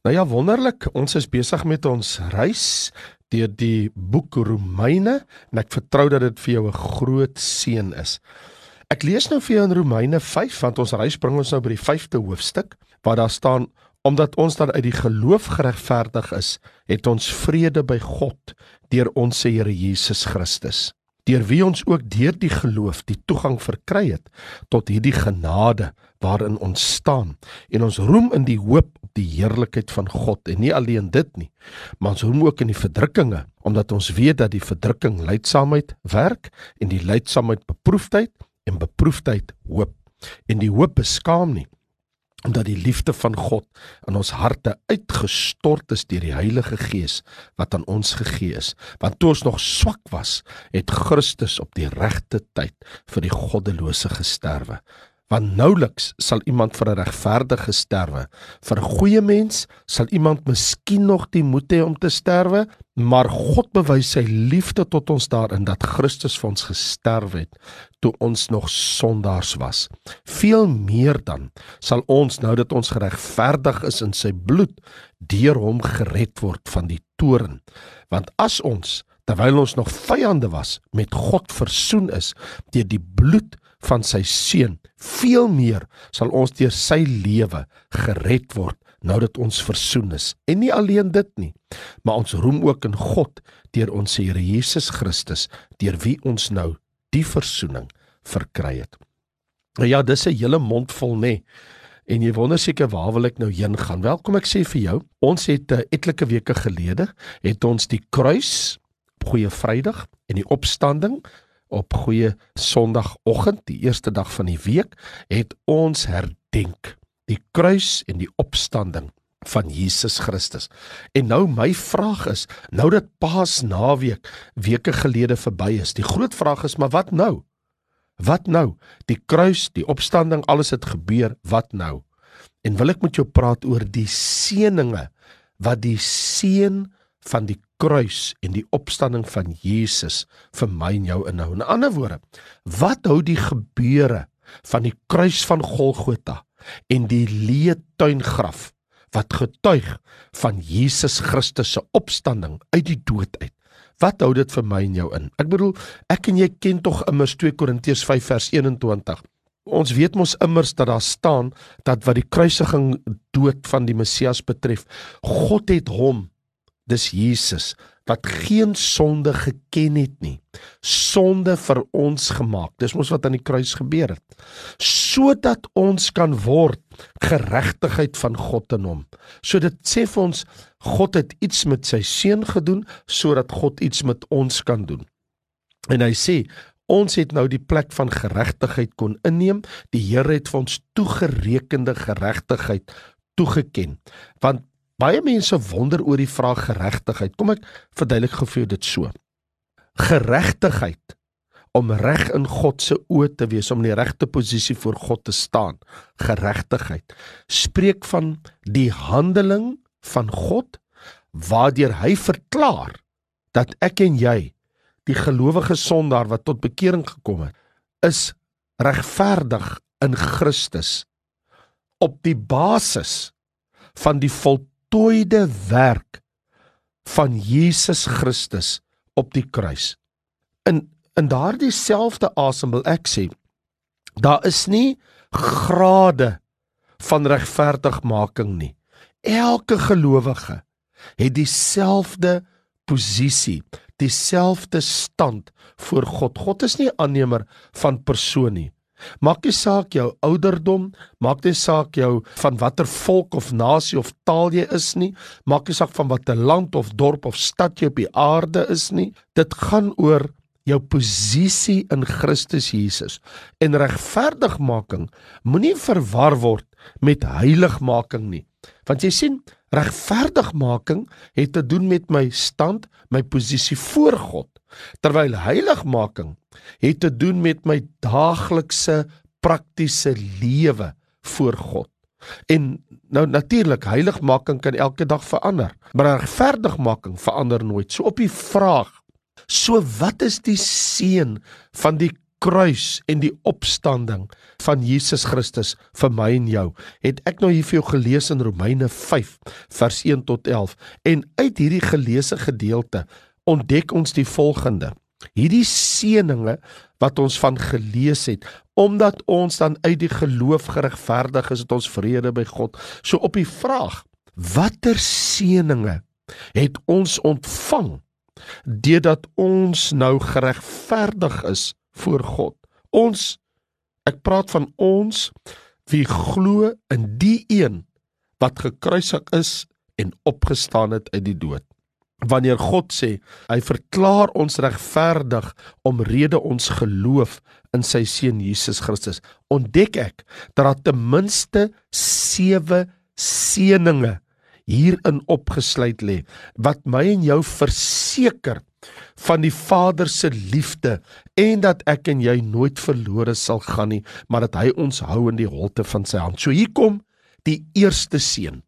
Nou ja, wonderlik. Ons is besig met ons reis deur die boek Romeine en ek vertrou dat dit vir jou 'n groot seën is. Ek lees nou vir jou in Romeine 5 want ons reis bring ons nou by die 5de hoofstuk waar daar staan omdat ons dan uit die geloof geregverdig is, het ons vrede by God deur ons Here Jesus Christus. Deur wie ons ook deur die geloof die toegang verkry het tot hierdie genade waarin ons staan en ons roem in die hoop op die heerlikheid van God en nie alleen dit nie maar ons roem ook in die verdrukkinge omdat ons weet dat die verdrukking lydsaamheid werk en die lydsaamheid beproefdheid en beproefdheid hoop en die hoop beskaam nie omdat die liefde van God in ons harte uitgestort is deur die Heilige Gees wat aan ons gegee is. Want toe ons nog swak was, het Christus op die regte tyd vir die goddelose gesterwe want nouliks sal iemand vir 'n regverdige sterwe. Vir 'n goeie mens sal iemand miskien nog die moed hê om te sterwe, maar God bewys sy liefde tot ons daarin dat Christus vir ons gesterf het toe ons nog sondaars was. Veel meer dan sal ons nou dat ons geregverdig is in sy bloed deur hom gered word van die toorn. Want as ons terwyl ons nog vyande was met God versoen is deur die bloed van sy seun. Veel meer sal ons deur sy lewe gered word nou dat ons versoen is. En nie alleen dit nie, maar ons roem ook in God deur ons Here Jesus Christus, deur wie ons nou die versoening verkry het. Nou ja, dis 'n hele mond vol nê. En jy wonder seker waar wil ek nou heen gaan? Welkom ek sê vir jou, ons het 'n uh, etlike weke gelede het ons die kruis Goeie Vrydag en die opstanding op goeie Sondagoggend, die eerste dag van die week, het ons herdenk die kruis en die opstanding van Jesus Christus. En nou my vraag is, nou dat Paasnaweek weke gelede verby is, die groot vraag is, maar wat nou? Wat nou? Die kruis, die opstanding, alles het gebeur, wat nou? En wil ek met jou praat oor die seëninge wat die seën van die kruis en die opstanding van Jesus vir my en jou inhou. In ander woorde, wat hou die gebeure van die kruis van Golgotha en die leë tuingraf wat getuig van Jesus Christus se opstanding uit die dood uit? Wat hou dit vir my en jou in? Ek bedoel, ek en jy ken tog immers 2 Korintiërs 5 vers 21. Ons weet mos immers dat daar staan dat wat die kruisiging dood van die Messias betref, God het hom dis Jesus wat geen sonde geken het nie. Sonde vir ons gemaak. Dis mos wat aan die kruis gebeur het. Sodat ons kan word geregtigheid van God in hom. So dit sê vir ons God het iets met sy seun gedoen sodat God iets met ons kan doen. En hy sê ons het nou die plek van geregtigheid kon inneem. Die Here het vir ons toegerekende geregtigheid toegeken want Baie mense wonder oor die vraag geregtigheid. Kom ek verduidelik gou vir jou dit so. Geregtigheid om reg in God se oë te wees, om in die regte posisie voor God te staan. Geregtigheid spreek van die handeling van God waardeur hy verklaar dat ek en jy die gelowige sondaar wat tot bekering gekom het, is regverdig in Christus op die basis van die vol voltooide werk van Jesus Christus op die kruis. In in daardie selfde asem wil ek sê daar is nie grade van regverdigmaking nie. Elke gelowige het dieselfde posisie, dieselfde stand voor God. God is nie aanneemer van persoon nie. Maak nie saak jou ouderdom, maak nie saak jou van watter volk of nasie of taal jy is nie, maak nie saak van watter land of dorp of stad jy op die aarde is nie. Dit gaan oor jou posisie in Christus Jesus. En regverdigmaking moenie verwar word met heiligmaking nie. Want jy sien, regverdigmaking het te doen met my stand, my posisie voor God, terwyl heiligmaking het te doen met my daaglikse praktiese lewe voor God. En nou natuurlik heiligmaking kan elke dag verander, maar regverdigmaking verander nooit. So op die vraag, so wat is die seën van die kruis en die opstanding van Jesus Christus vir my en jou. Het ek nou hier vir jou gelees in Romeine 5 vers 1 tot 11 en uit hierdie geleesde gedeelte ontdek ons die volgende. Hierdie seëninge wat ons van gelees het, omdat ons dan uit die geloof geregverdig is, het ons vrede by God. So op die vraag, watter seëninge het ons ontvang deurdat ons nou geregverdig is voor God? Ons ek praat van ons wie glo in die een wat gekruisig is en opgestaan het uit die dood wanneer God sê hy verklaar ons regverdig omrede ons geloof in sy seun Jesus Christus ontdek ek dat daar ten minste 7 seëninge hierin opgesluit lê wat my en jou verseker van die Vader se liefde en dat ek en jy nooit verlore sal gaan nie maar dat hy ons hou in die holte van sy hand. So hier kom die eerste seën.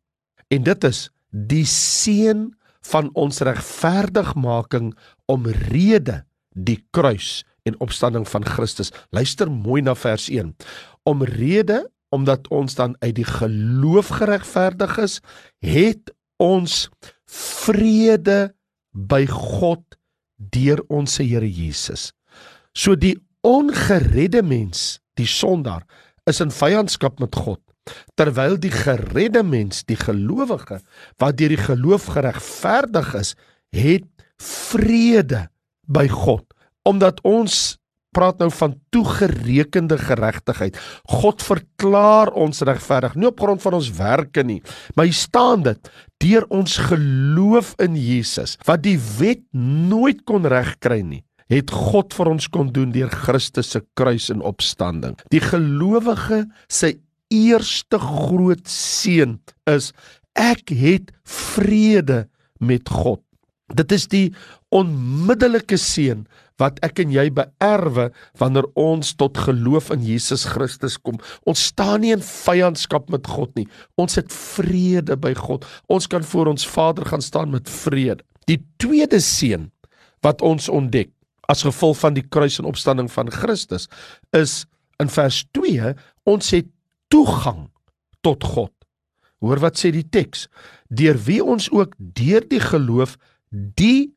En dit is die seën van ons regverdigmaking omrede die kruis en opstanding van Christus. Luister mooi na vers 1. Omrede omdat ons dan uit die geloof geregverdig is, het ons vrede by God deur ons Here Jesus. So die ongeredde mens, die sondaar, is in vyandskap met God terwyl die geredde mens, die gelowige wat deur die geloof geregverdig is, het vrede by God omdat ons praat nou van toegerekende geregtigheid. God verklaar ons regverdig nie op grond van ons werke nie, maar hy staan dit deur ons geloof in Jesus wat die wet nooit kon regkry nie het God vir ons kon doen deur Christus se kruis en opstanding. Die gelowige se eerste groot seën is ek het vrede met God. Dit is die onmiddellike seën wat ek en jy beerwe wanneer ons tot geloof in Jesus Christus kom. Ons staan nie in vyandskap met God nie. Ons het vrede by God. Ons kan voor ons Vader gaan staan met vrede. Die tweede seën wat ons ontdek as gevolg van die kruis en opstanding van Christus is in vers 2 ons het toegang tot God. Hoor wat sê die teks? Deur wie ons ook deur die geloof die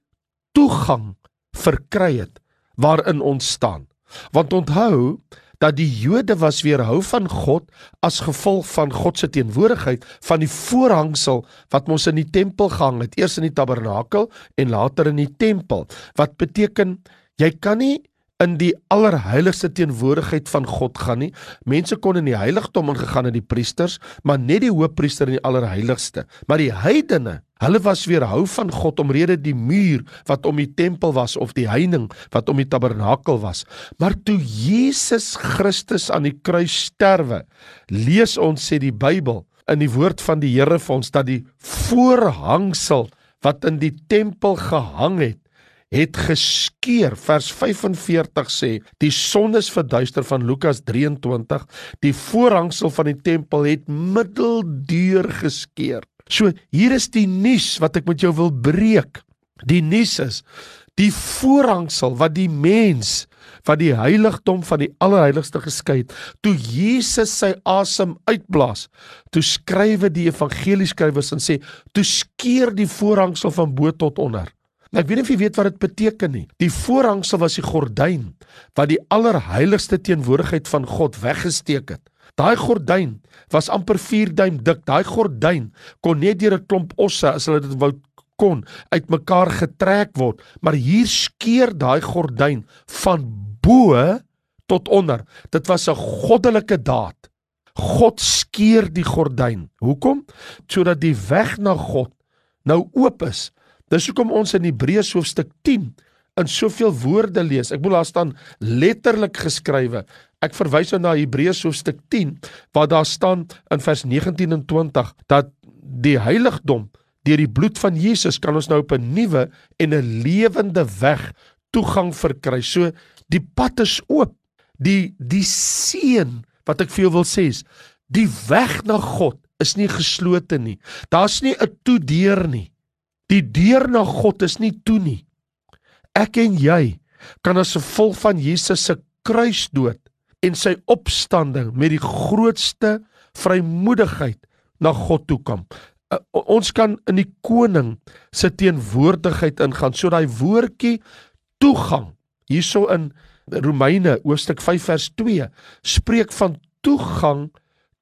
toegang verkry het waarin ons staan. Want onthou dat die Jode was weerhou van God as gevolg van God se teenwoordigheid van die voorhangsel wat mos in die tempel gehang het, eers in die tabernakel en later in die tempel. Wat beteken jy kan nie in die allerheiligste teenwoordigheid van God gaan nie. Mense kon in die heiligdom ingegaan het die priesters, maar net die hoofpriester in die allerheiligste. Maar die heidene, hulle was weerhou van God omrede die muur wat om die tempel was of die heining wat om die tabernakel was. Maar toe Jesus Christus aan die kruis sterwe, lees ons sê die Bybel in die woord van die Here vir ons dat die voorhangsel wat in die tempel gehang het het geskeur. Vers 45 sê die son is verduister van Lukas 23 die voorhangsel van die tempel het middeldeur geskeur. So hier is die nuus wat ek met jou wil breek. Die nuus is die voorhangsel wat die mens wat die heiligdom van die allerheiligste geskei het toe Jesus sy asem uitblaas toe skrywe die evangelieskrywers en sê toe skeur die voorhangsel van bo tot onder Nou ek weet nie of jy weet wat dit beteken nie. Die voorhangsel was die gordyn wat die allerheiligste teenwoordigheid van God weggesteek het. Daai gordyn was amper 4 duim dik. Daai gordyn kon net deur 'n klomp osse as hulle dit wou kon uitmekaar getrek word, maar hier skeur daai gordyn van bo tot onder. Dit was 'n goddelike daad. God skeur die gordyn. Hoekom? Sodat die weg na God nou oop is Dis hoekom ons in Hebreërs hoofstuk 10 in soveel woorde lees. Ek bedoel daar staan letterlik geskrywe. Ek verwys nou na Hebreërs hoofstuk 10 waar daar staan in vers 19 en 20 dat die heiligdom deur die bloed van Jesus kan ons nou op 'n nuwe en 'n lewende weg toegang verkry. So die pad is oop. Die die seën wat ek vir jou wil sê is die weg na God is nie geslote nie. Daar's nie 'n toedeur nie. Die deur na God is nie toe nie. Ek en jy kan as gevolg van Jesus se kruisdood en sy opstanding met die grootste vrymoedigheid na God toe kom. Uh, ons kan in die koning se teenwoordigheid ingaan. So daai woordjie toegang hierso in Romeine hoofstuk 5 vers 2 spreek van toegang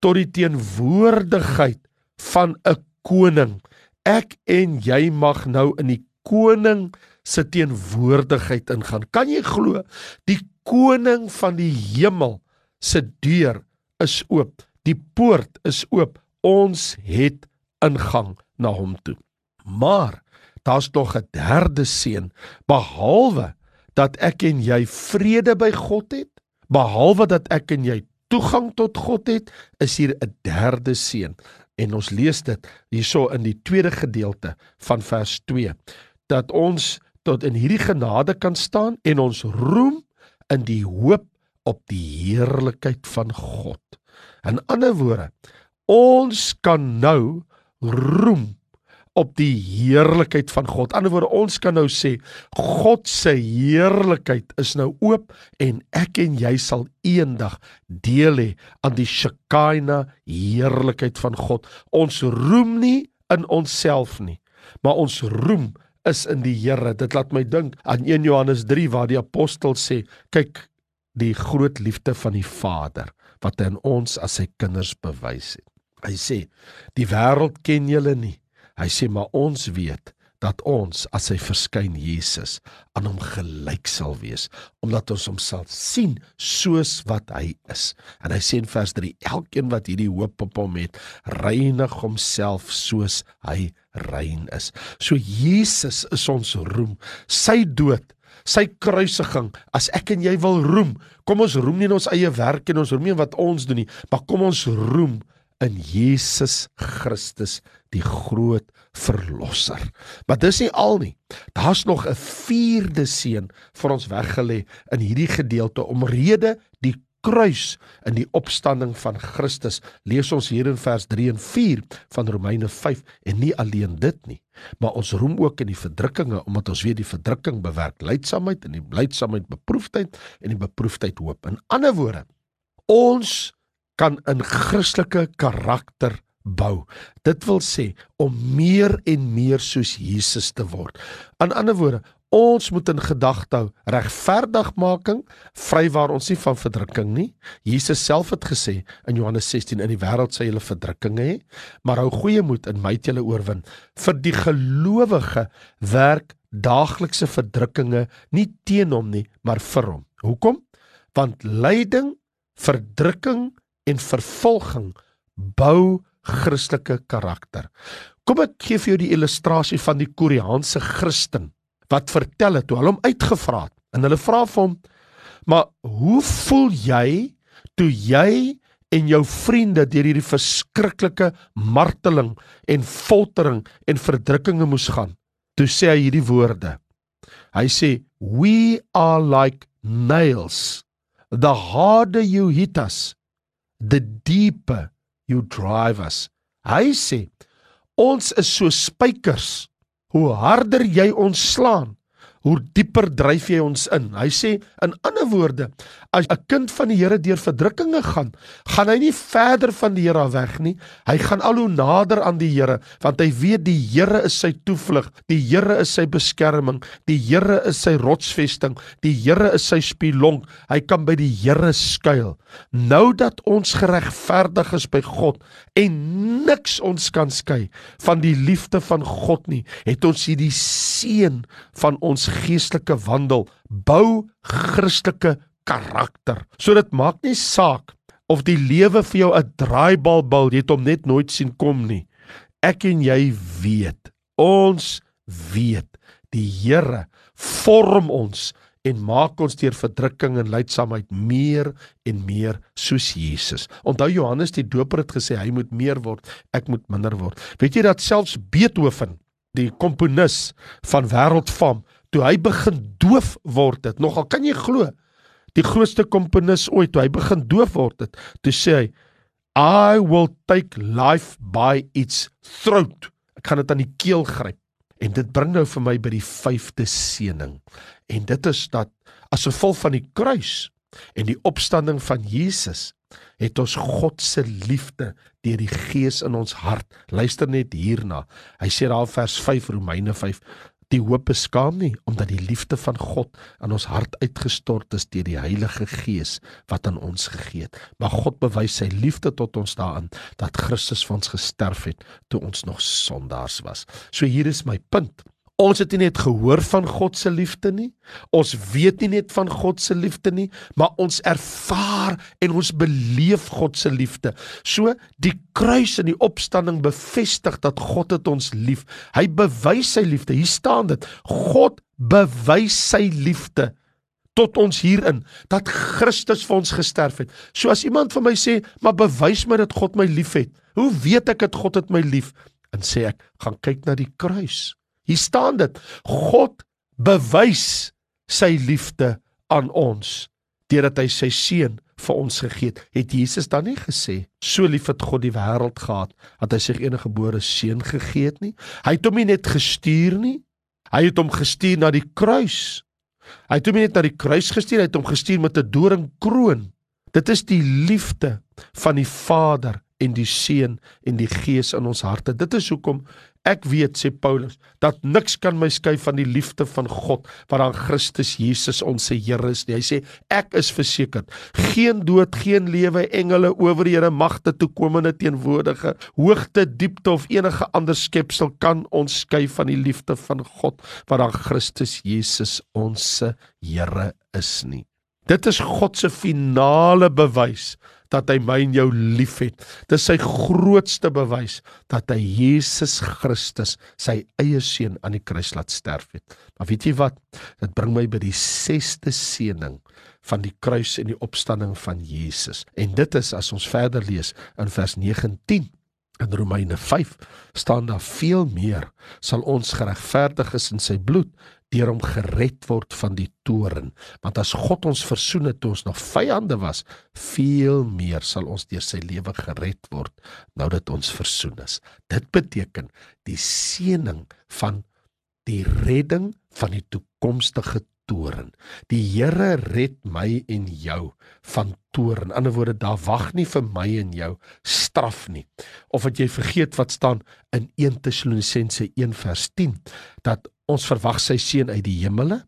tot die teenwoordigheid van 'n koning. Ek en jy mag nou in die koning se teenwoordigheid ingaan. Kan jy glo? Die koning van die hemel se deur is oop. Die poort is oop. Ons het ingang na hom toe. Maar daar's nog 'n derde seën behalwe dat ek en jy vrede by God het, behalwe dat ek en jy toegang tot God het, is hier 'n derde seën. En ons lees dit hierso in die tweede gedeelte van vers 2 dat ons tot in hierdie genade kan staan en ons roem in die hoop op die heerlikheid van God. In ander woorde, ons kan nou roem op die heerlikheid van God. Aan die ander woorde, ons kan nou sê God se heerlikheid is nou oop en ek en jy sal eendag deel hê aan die Shekinah heerlikheid van God. Ons roem nie in onsself nie, maar ons roem is in die Here. Dit laat my dink aan 1 Johannes 3 waar die apostel sê, kyk die groot liefde van die Vader wat hy aan ons as sy kinders bewys het. Hy sê, die wêreld ken julle nie Hy sê maar ons weet dat ons as hy verskyn Jesus aan hom gelyk sal wees omdat ons hom sal sien soos wat hy is. En hy sê in vers 3 elkeen wat hierdie hoop op hom het, reinig homself soos hy rein is. So Jesus is ons roem. Sy dood sy kruisiging as ek en jy wil roem kom ons roem nie in ons eie werk en ons roem nie wat ons doen nie maar kom ons roem in Jesus Christus die groot verlosser. Maar dis nie al nie. Daar's nog 'n vierde seën vir ons weggelê in hierdie gedeelte omrede die kruis in die opstanding van Christus. Lees ons hier in vers 3 en 4 van Romeine 5 en nie alleen dit nie, maar ons roem ook in die verdrukkinge omdat ons weet die verdrukking bewerk lydsaamheid en die lydsaamheid beproefdheid en die beproefdheid hoop. In ander woorde, ons kan in Christelike karakter bou. Dit wil sê om meer en meer soos Jesus te word. Aan ander woorde, ons moet in gedagte hou regverdigmaking vry waar ons nie van verdrukking nie. Jesus self het gesê in Johannes 16 in die wêreld sal julle verdrukkinge hê, maar hou goeie moed en my julle oorwin. Vir die gelowige werk daaglikse verdrukkinge nie teen hom nie, maar vir hom. Hoekom? Want lyding, verdrukking en vervolging bou Christelike karakter. Kom ek gee vir jou die illustrasie van die Koreaanse Christen wat vertel het toe hulle hom uitgevra het en hulle vra vir hom: "Maar hoe voel jy toe jy en jou vriende deur hierdie verskriklike marteling en foltering en verdrukkinge moes gaan?" Toe sê hy hierdie woorde. Hy sê: "We are like nails. The harder you hit us, the deeper you drive us. Hy sê ons is so spykers. Hoe harder jy ons slaan, hoe dieper dryf jy ons in. Hy sê in ander woorde, as 'n kind van die Here deur verdrukkinge gaan, gaan hy nie verder van die Here af weg nie. Hy gaan al hoe nader aan die Here, want hy weet die Here is sy toevlug, die Here is sy beskerming, die Here is sy rotsvesting, die Here is sy spilonk. Hy kan by die Here skuil. Nou dat ons geregverdig is by God en niks ons kan skei van die liefde van God nie, het ons hierdie seën van ons geestelike wandel bou Christelike karakter. So dit maak nie saak of die lewe vir jou 'n draaibal bal, jy het hom net nooit sien kom nie. Ek en jy weet, ons weet, die Here vorm ons en maak ons deur verdrukking en lydsaamheid meer en meer soos Jesus. Onthou Johannes die Doper het gesê hy moet meer word, ek moet minder word. Weet jy dat selfs Beethoven, die komponis van wêreldfam, toe hy begin doof word het, nogal kan jy glo, die grootste komponis ooit, toe hy begin doof word het, toe sê hy, I will take life by its throat. Ek gaan dit aan die keel gryp. En dit bring nou vir my by die vyfde seëning. En dit is dat as gevolg van die kruis en die opstanding van Jesus het ons God se liefde deur die Gees in ons hart. Luister net hierna. Hy sê daar vers 5 Romeine 5 Die hoop beskaam nie omdat die liefde van God in ons hart uitgestort is deur die Heilige Gees wat aan ons gegee het. Maar God bewys sy liefde tot ons daarin dat Christus vir ons gesterf het toe ons nog sondaars was. So hier is my punt. Ons het nie net gehoor van God se liefde nie. Ons weet nie net van God se liefde nie, maar ons ervaar en ons beleef God se liefde. So die kruis en die opstanding bevestig dat God het ons lief. Hy bewys sy liefde. Hier staan dit. God bewys sy liefde tot ons hierin dat Christus vir ons gesterf het. So as iemand vir my sê, "Maar bewys my dat God my liefhet." Hoe weet ek dat God het my lief? En sê ek, "Gaan kyk na die kruis." Hier staan dit: God bewys sy liefde aan ons deurdat hy sy seun vir ons gegee het. Het Jesus dan nie gesê so lief het God die wêreld gehad dat hy sy enige gebore seun gegee het nie? Hy het hom nie net gestuur nie. Hy het hom gestuur na die kruis. Hy het hom nie net na die kruis gestuur, hy het hom gestuur met 'n doringkroon. Dit is die liefde van die Vader en die Seun en die Gees in ons harte. Dit is hoekom Ek weet sê Paulus dat niks kan my skei van die liefde van God wat aan Christus Jesus ons se Here is nie. Hy sê ek is verseker geen dood, geen lewe, engele, owerhede, magte, toekomende teenwoordige, hoogte, diepte of enige ander skepsel kan ons skei van die liefde van God wat aan Christus Jesus ons se Here is nie. Dit is God se finale bewys dat hy my en jou liefhet. Dis sy grootste bewys dat hy Jesus Christus, sy eie seun aan die kruis laat sterf het. Maar weet jy wat? Dit bring my by die 6ste seëning van die kruis en die opstanding van Jesus. En dit is as ons verder lees in vers 19 in Romeine 5 staan daar veel meer sal ons geregverdig is in sy bloed deur hom gered word van die toren. Want as God ons versoen het toe ons nog vyande was, veel meer sal ons deur sy lewe gered word nou dat ons versoen is. Dit beteken die seëning van die redding van die toekomstige toren. Die Here red my en jou van toren. In ander woorde, daar wag nie vir my en jou straf nie. Of wat jy vergeet wat staan in 1 Tessalonisense 1 vers 10 dat ons verwag sy seun uit die hemele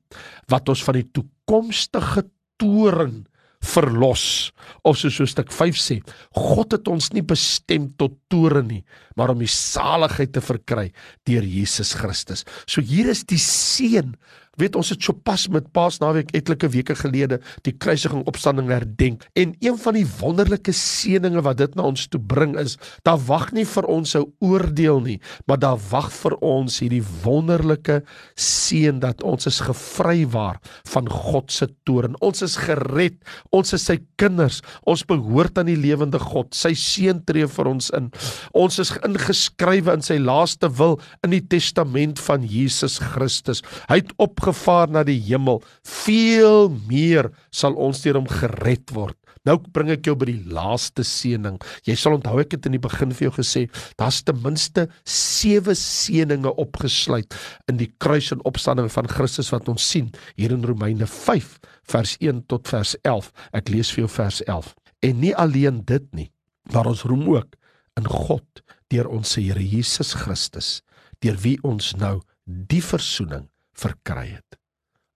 wat ons van die toekomstige toren verlos. Of so so stuk 5 sê God het ons nie bestem tot toren nie maar om die saligheid te verkry deur Jesus Christus. So hier is die seun weet ons het sopas met Paasnaweek etlike weke gelede die kruisiging opstanding herdenk. En een van die wonderlike seëninge wat dit na ons toe bring is daar wag nie vir ons 'n oordeel nie maar daar wag vir ons hierdie wonderlike seën dat ons is gevrywaar van God se toorn. Ons is gered. Ons is sy kinders. Ons behoort aan die lewende God. Sy seën tree vir ons in. Ons is ingeskrywe in sy laaste wil in die testament van Jesus Christus. Hy het op opgevaar na die hemel, veel meer sal ons deur hom gered word. Nou bring ek jou by die laaste seëning. Jy sal onthou ek het in die begin vir jou gesê, daar's ten minste 7 seëninge opgesluit in die kruis en opstanding van Christus wat ons sien hier in Romeine 5 vers 1 tot vers 11. Ek lees vir jou vers 11. En nie alleen dit nie, maar ons roem ook in God deur ons Here Jesus Christus, deur wie ons nou die verzoening verkry het.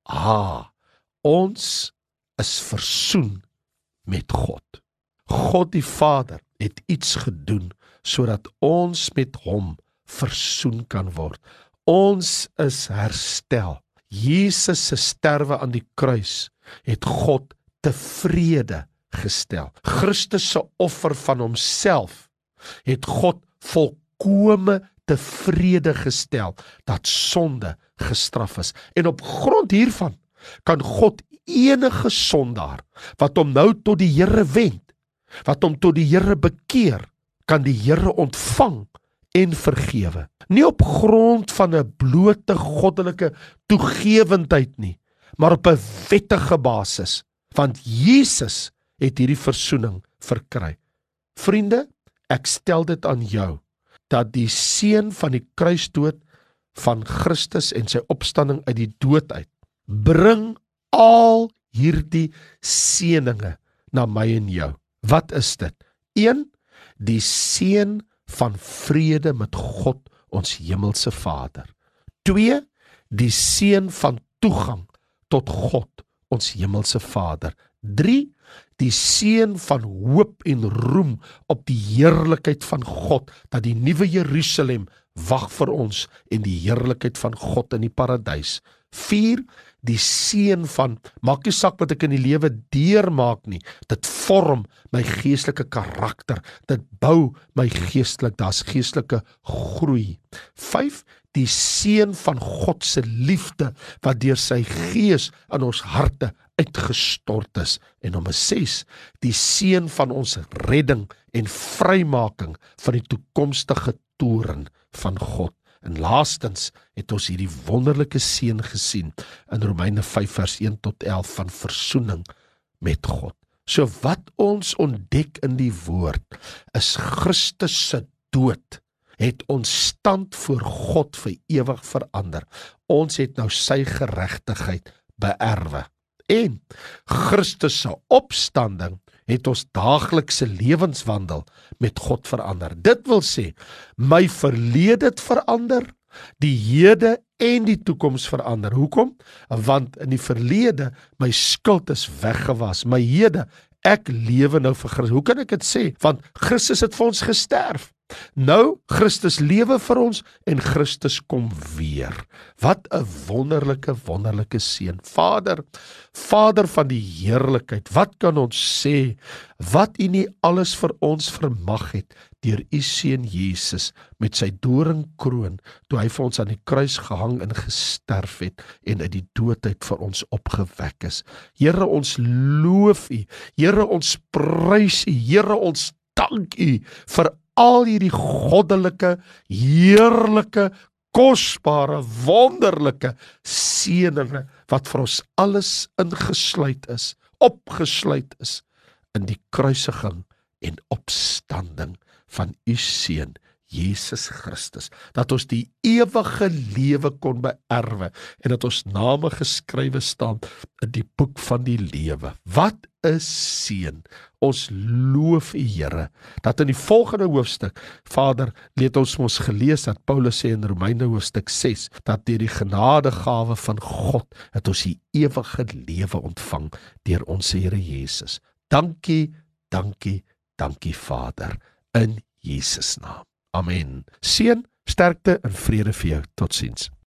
Ah, ons is versoen met God. God die Vader het iets gedoen sodat ons met hom versoen kan word. Ons is herstel. Jesus se sterwe aan die kruis het God tevrede gestel. Christus se offer van homself het God volkome tevrede gestel dat sonde gestraf is. En op grond hiervan kan God enige sondaar wat hom nou tot die Here wend, wat hom tot die Here bekeer, kan die Here ontvang en vergewe. Nie op grond van 'n blote goddelike toegewendheid nie, maar op 'n wettige basis, want Jesus het hierdie verzoening verkry. Vriende, ek stel dit aan jou dat die seën van die kruisdood van Christus en sy opstanding uit die dood uit bring al hierdie seëninge na my en jou. Wat is dit? 1 die seën van vrede met God ons hemelse Vader. 2 die seën van toegang tot God ons hemelse Vader. 3 die seën van hoop en roem op die heerlikheid van God dat die nuwe Jerusalem wag vir ons en die heerlikheid van God in die paradys. 4 die seën van maak nie saak wat ek in die lewe deurmaak nie. Dit vorm my geestelike karakter. Dit bou my geestelik. Daar's geestelike groei. 5 die seën van God se liefde wat deur sy gees in ons harte uitgestort is. En nommer 6 die seën van ons redding en vrymaking van die toekomstige toren van God En laastens het ons hierdie wonderlike seën gesien in Romeine 5 vers 1 tot 11 van verzoening met God. So wat ons ontdek in die woord is Christus se dood het ons stand voor God vir ewig verander. Ons het nou sy geregtigheid beerwe. En Christus se opstanding het ons daaglikse lewenswandel met God verander. Dit wil sê my verlede het verander, die hede en die toekoms verander. Hoekom? Want in die verlede my skuld is weggewas. My hede, ek lewe nou vir Christus. Hoe kan ek dit sê? Want Christus het vir ons gesterf. Nou Christus lewe vir ons en Christus kom weer. Wat 'n wonderlike wonderlike seën. Vader, Vader van die heerlikheid, wat kan ons sê wat U nie alles vir ons vermag het deur U seun Jesus met sy doringkroon toe hy vir ons aan die kruis gehang en gesterf het en uit die dood uit vir ons opgewek is. Here, ons loof U. Here, ons prys U. Here, ons dank U vir al hierdie goddelike, heerlike, kosbare, wonderlike seëninge wat vir ons alles ingesluit is, opgesluit is in die kruisiging en opstanding van u seun Jesus Christus dat ons die ewige lewe kon beerwe en dat ons name geskrywe staan in die boek van die lewe. Wat 'n seën. Ons loof U Here dat in die volgende hoofstuk Vader leet ons mos gelees dat Paulus sê in Romeine hoofstuk 6 dat deur die genadegawe van God het ons die ewige lewe ontvang deur ons Here Jesus. Dankie, dankie, dankie Vader in Jesus naam. Amen. Seën, sterkte en vrede vir jou. Totsiens.